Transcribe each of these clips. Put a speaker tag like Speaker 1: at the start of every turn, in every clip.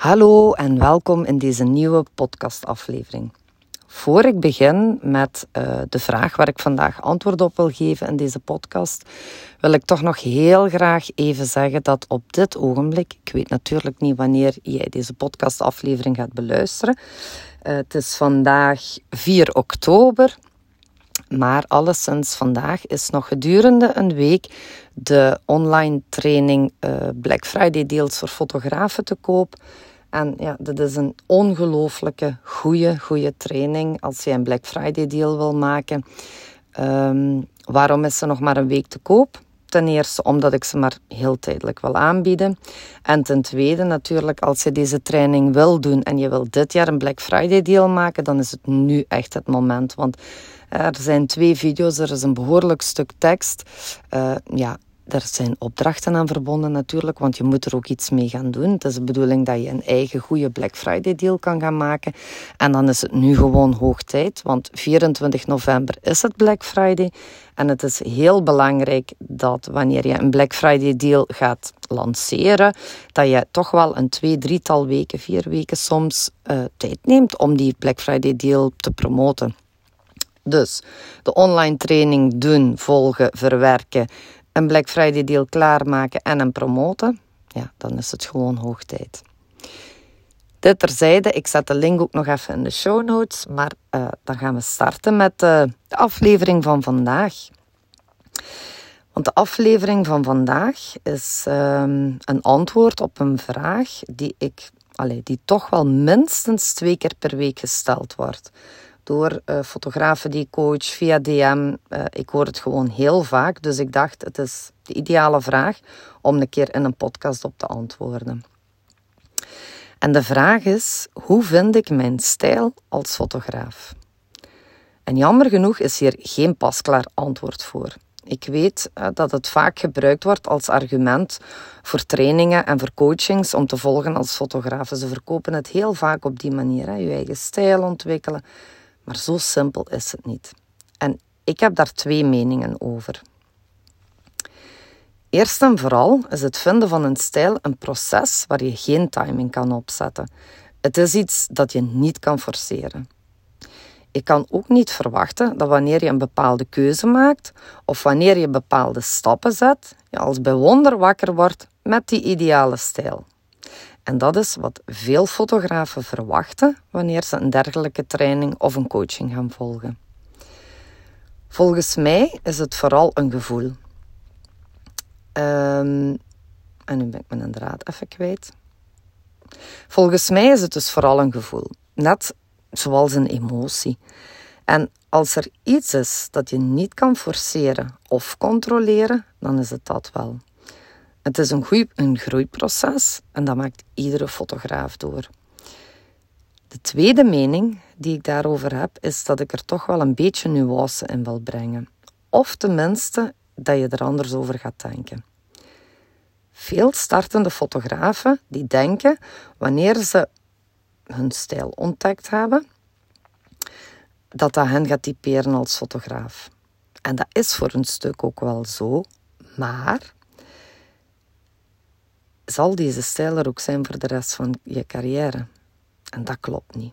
Speaker 1: Hallo en welkom in deze nieuwe podcastaflevering. Voor ik begin met uh, de vraag waar ik vandaag antwoord op wil geven in deze podcast, wil ik toch nog heel graag even zeggen dat op dit ogenblik, ik weet natuurlijk niet wanneer jij deze podcastaflevering gaat beluisteren, uh, het is vandaag 4 oktober, maar alleszins vandaag is nog gedurende een week de online training uh, Black Friday deals voor fotografen te koop. En ja, dit is een ongelooflijke goede, goede training als je een Black Friday deal wil maken. Um, waarom is ze nog maar een week te koop? Ten eerste omdat ik ze maar heel tijdelijk wil aanbieden. En ten tweede natuurlijk, als je deze training wil doen en je wil dit jaar een Black Friday deal maken, dan is het nu echt het moment. Want er zijn twee video's, er is een behoorlijk stuk tekst. Uh, ja, er zijn opdrachten aan verbonden natuurlijk, want je moet er ook iets mee gaan doen. Het is de bedoeling dat je een eigen goede Black Friday deal kan gaan maken. En dan is het nu gewoon hoog tijd, want 24 november is het Black Friday. En het is heel belangrijk dat wanneer je een Black Friday deal gaat lanceren, dat je toch wel een twee, drietal weken, vier weken soms uh, tijd neemt om die Black Friday deal te promoten. Dus de online training doen, volgen, verwerken, een Black Friday deal klaarmaken en een promoten, ja, dan is het gewoon hoog tijd. Dit terzijde, ik zet de link ook nog even in de show notes, maar uh, dan gaan we starten met uh, de aflevering van vandaag. Want de aflevering van vandaag is um, een antwoord op een vraag die ik, allee, die toch wel minstens twee keer per week gesteld wordt door uh, fotografen die ik coach via DM. Uh, ik hoor het gewoon heel vaak, dus ik dacht het is de ideale vraag om een keer in een podcast op te antwoorden. En de vraag is: hoe vind ik mijn stijl als fotograaf? En jammer genoeg is hier geen pasklaar antwoord voor. Ik weet uh, dat het vaak gebruikt wordt als argument voor trainingen en voor coachings om te volgen als fotograaf. Ze verkopen het heel vaak op die manier. Je eigen stijl ontwikkelen, maar zo simpel is het niet. En ik heb daar twee meningen over. Eerst en vooral is het vinden van een stijl een proces waar je geen timing kan opzetten. Het is iets dat je niet kan forceren. Ik kan ook niet verwachten dat wanneer je een bepaalde keuze maakt of wanneer je bepaalde stappen zet, je als bij wonder wakker wordt met die ideale stijl. En dat is wat veel fotografen verwachten wanneer ze een dergelijke training of een coaching gaan volgen. Volgens mij is het vooral een gevoel. Um, en nu ben ik mijn draad even kwijt. Volgens mij is het dus vooral een gevoel, net zoals een emotie. En als er iets is dat je niet kan forceren of controleren, dan is het dat wel. Het is een, groei, een groeiproces en dat maakt iedere fotograaf door. De tweede mening die ik daarover heb, is dat ik er toch wel een beetje nuance in wil brengen. Of tenminste dat je er anders over gaat denken. Veel startende fotografen die denken wanneer ze hun stijl ontdekt hebben, dat dat hen gaat typeren als fotograaf. En dat is voor een stuk ook wel zo, maar zal deze stijl er ook zijn voor de rest van je carrière. En dat klopt niet.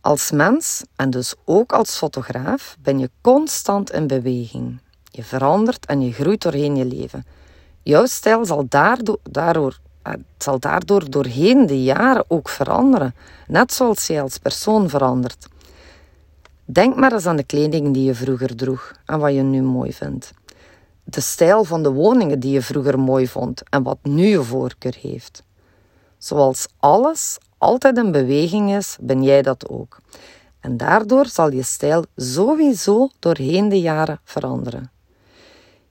Speaker 1: Als mens en dus ook als fotograaf ben je constant in beweging. Je verandert en je groeit doorheen je leven. Jouw stijl zal daardoor, eh, zal daardoor doorheen de jaren ook veranderen, net zoals jij als persoon verandert. Denk maar eens aan de kleding die je vroeger droeg en wat je nu mooi vindt de stijl van de woningen die je vroeger mooi vond en wat nu je voorkeur heeft. Zoals alles altijd in beweging is, ben jij dat ook. En daardoor zal je stijl sowieso doorheen de jaren veranderen.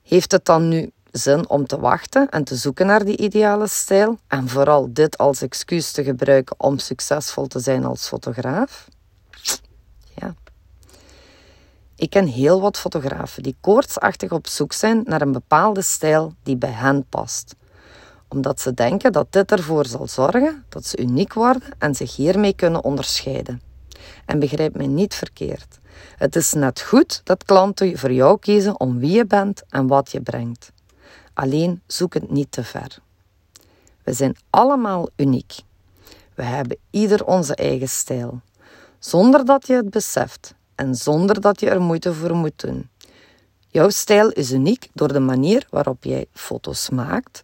Speaker 1: Heeft het dan nu zin om te wachten en te zoeken naar die ideale stijl en vooral dit als excuus te gebruiken om succesvol te zijn als fotograaf? Ja, ik ken heel wat fotografen die koortsachtig op zoek zijn naar een bepaalde stijl die bij hen past. Omdat ze denken dat dit ervoor zal zorgen dat ze uniek worden en zich hiermee kunnen onderscheiden. En begrijp mij niet verkeerd. Het is net goed dat klanten voor jou kiezen om wie je bent en wat je brengt. Alleen zoek het niet te ver. We zijn allemaal uniek We hebben ieder onze eigen stijl. Zonder dat je het beseft en zonder dat je er moeite voor moet doen. Jouw stijl is uniek door de manier waarop jij foto's maakt,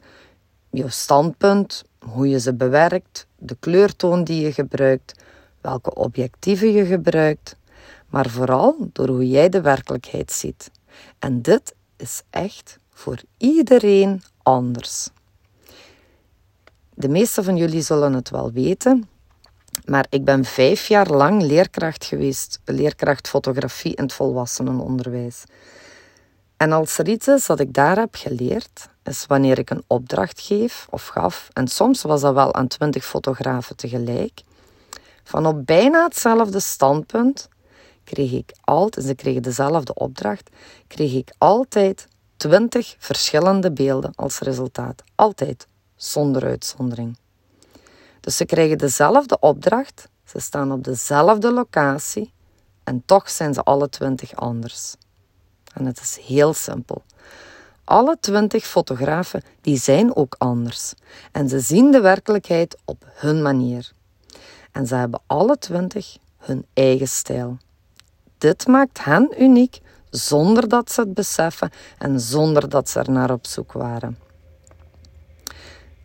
Speaker 1: jouw standpunt, hoe je ze bewerkt, de kleurtoon die je gebruikt, welke objectieven je gebruikt, maar vooral door hoe jij de werkelijkheid ziet. En dit is echt voor iedereen anders. De meeste van jullie zullen het wel weten, maar ik ben vijf jaar lang leerkracht geweest, leerkracht fotografie in het volwassenenonderwijs. En als er iets is dat ik daar heb geleerd, is wanneer ik een opdracht geef of gaf, en soms was dat wel aan twintig fotografen tegelijk, van op bijna hetzelfde standpunt kreeg ik altijd, ze kregen dezelfde opdracht, kreeg ik altijd twintig verschillende beelden als resultaat. Altijd, zonder uitzondering. Dus ze krijgen dezelfde opdracht, ze staan op dezelfde locatie en toch zijn ze alle twintig anders. En het is heel simpel. Alle twintig fotografen die zijn ook anders en ze zien de werkelijkheid op hun manier. En ze hebben alle twintig hun eigen stijl. Dit maakt hen uniek zonder dat ze het beseffen en zonder dat ze er naar op zoek waren.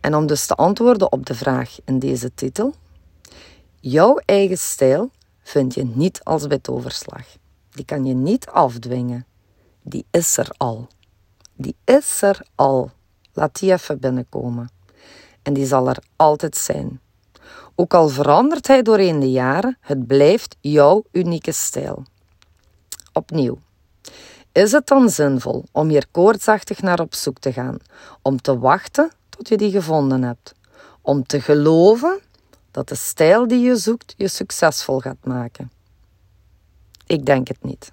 Speaker 1: En om dus te antwoorden op de vraag in deze titel: jouw eigen stijl vind je niet als bij toverslag. Die kan je niet afdwingen. Die is er al. Die is er al. Laat die even binnenkomen. En die zal er altijd zijn. Ook al verandert hij doorheen de jaren, het blijft jouw unieke stijl. Opnieuw. Is het dan zinvol om hier koortsachtig naar op zoek te gaan, om te wachten tot je die gevonden hebt, om te geloven dat de stijl die je zoekt je succesvol gaat maken? Ik denk het niet.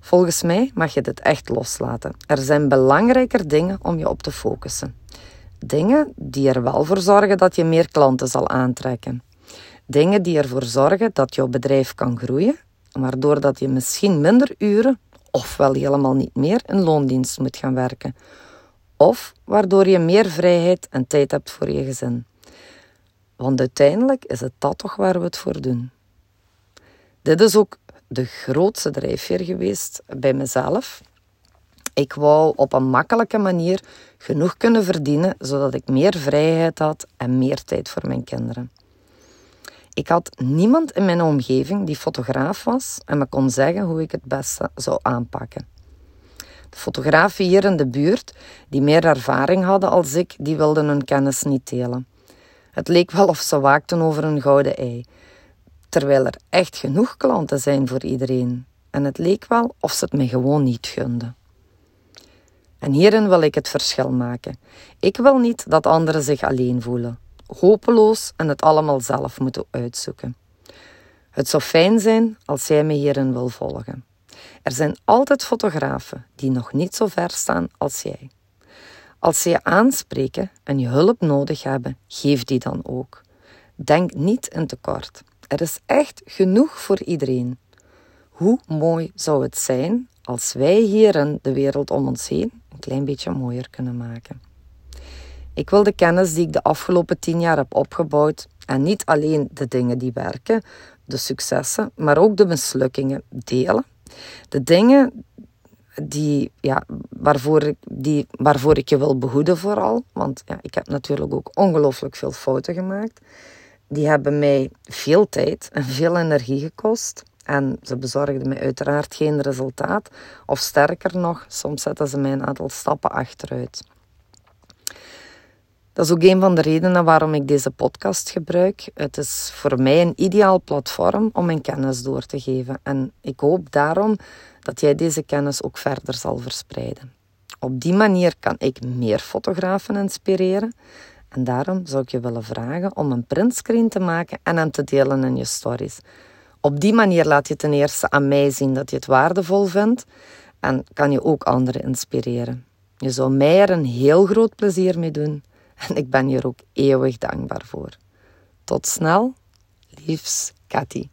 Speaker 1: Volgens mij mag je dit echt loslaten. Er zijn belangrijker dingen om je op te focussen. Dingen die er wel voor zorgen dat je meer klanten zal aantrekken. Dingen die ervoor zorgen dat jouw bedrijf kan groeien, waardoor dat je misschien minder uren of wel helemaal niet meer in loondienst moet gaan werken. Of waardoor je meer vrijheid en tijd hebt voor je gezin. Want uiteindelijk is het dat toch waar we het voor doen. Dit is ook de grootste drijfveer geweest bij mezelf. Ik wou op een makkelijke manier genoeg kunnen verdienen, zodat ik meer vrijheid had en meer tijd voor mijn kinderen. Ik had niemand in mijn omgeving die fotograaf was en me kon zeggen hoe ik het beste zou aanpakken. De fotografen hier in de buurt, die meer ervaring hadden als ik, die wilden hun kennis niet delen. Het leek wel of ze waakten over een gouden ei terwijl er echt genoeg klanten zijn voor iedereen. En het leek wel of ze het me gewoon niet gunden. En hierin wil ik het verschil maken. Ik wil niet dat anderen zich alleen voelen, hopeloos en het allemaal zelf moeten uitzoeken. Het zou fijn zijn als jij me hierin wil volgen. Er zijn altijd fotografen die nog niet zo ver staan als jij. Als ze je aanspreken en je hulp nodig hebben, geef die dan ook. Denk niet in tekort. Er is echt genoeg voor iedereen. Hoe mooi zou het zijn als wij hier in de wereld om ons heen een klein beetje mooier kunnen maken? Ik wil de kennis die ik de afgelopen tien jaar heb opgebouwd en niet alleen de dingen die werken, de successen, maar ook de mislukkingen delen. De dingen die, ja, waarvoor, ik, die, waarvoor ik je wil behoeden vooral. Want ja, ik heb natuurlijk ook ongelooflijk veel fouten gemaakt die hebben mij veel tijd en veel energie gekost. En ze bezorgden mij uiteraard geen resultaat. Of sterker nog, soms zetten ze mij een aantal stappen achteruit. Dat is ook een van de redenen waarom ik deze podcast gebruik. Het is voor mij een ideaal platform om mijn kennis door te geven. En ik hoop daarom dat jij deze kennis ook verder zal verspreiden. Op die manier kan ik meer fotografen inspireren en daarom zou ik je willen vragen om een printscreen te maken en hem te delen in je stories. Op die manier laat je ten eerste aan mij zien dat je het waardevol vindt en kan je ook anderen inspireren. Je zou mij er een heel groot plezier mee doen en ik ben je er ook eeuwig dankbaar voor. Tot snel, liefs, Cathy.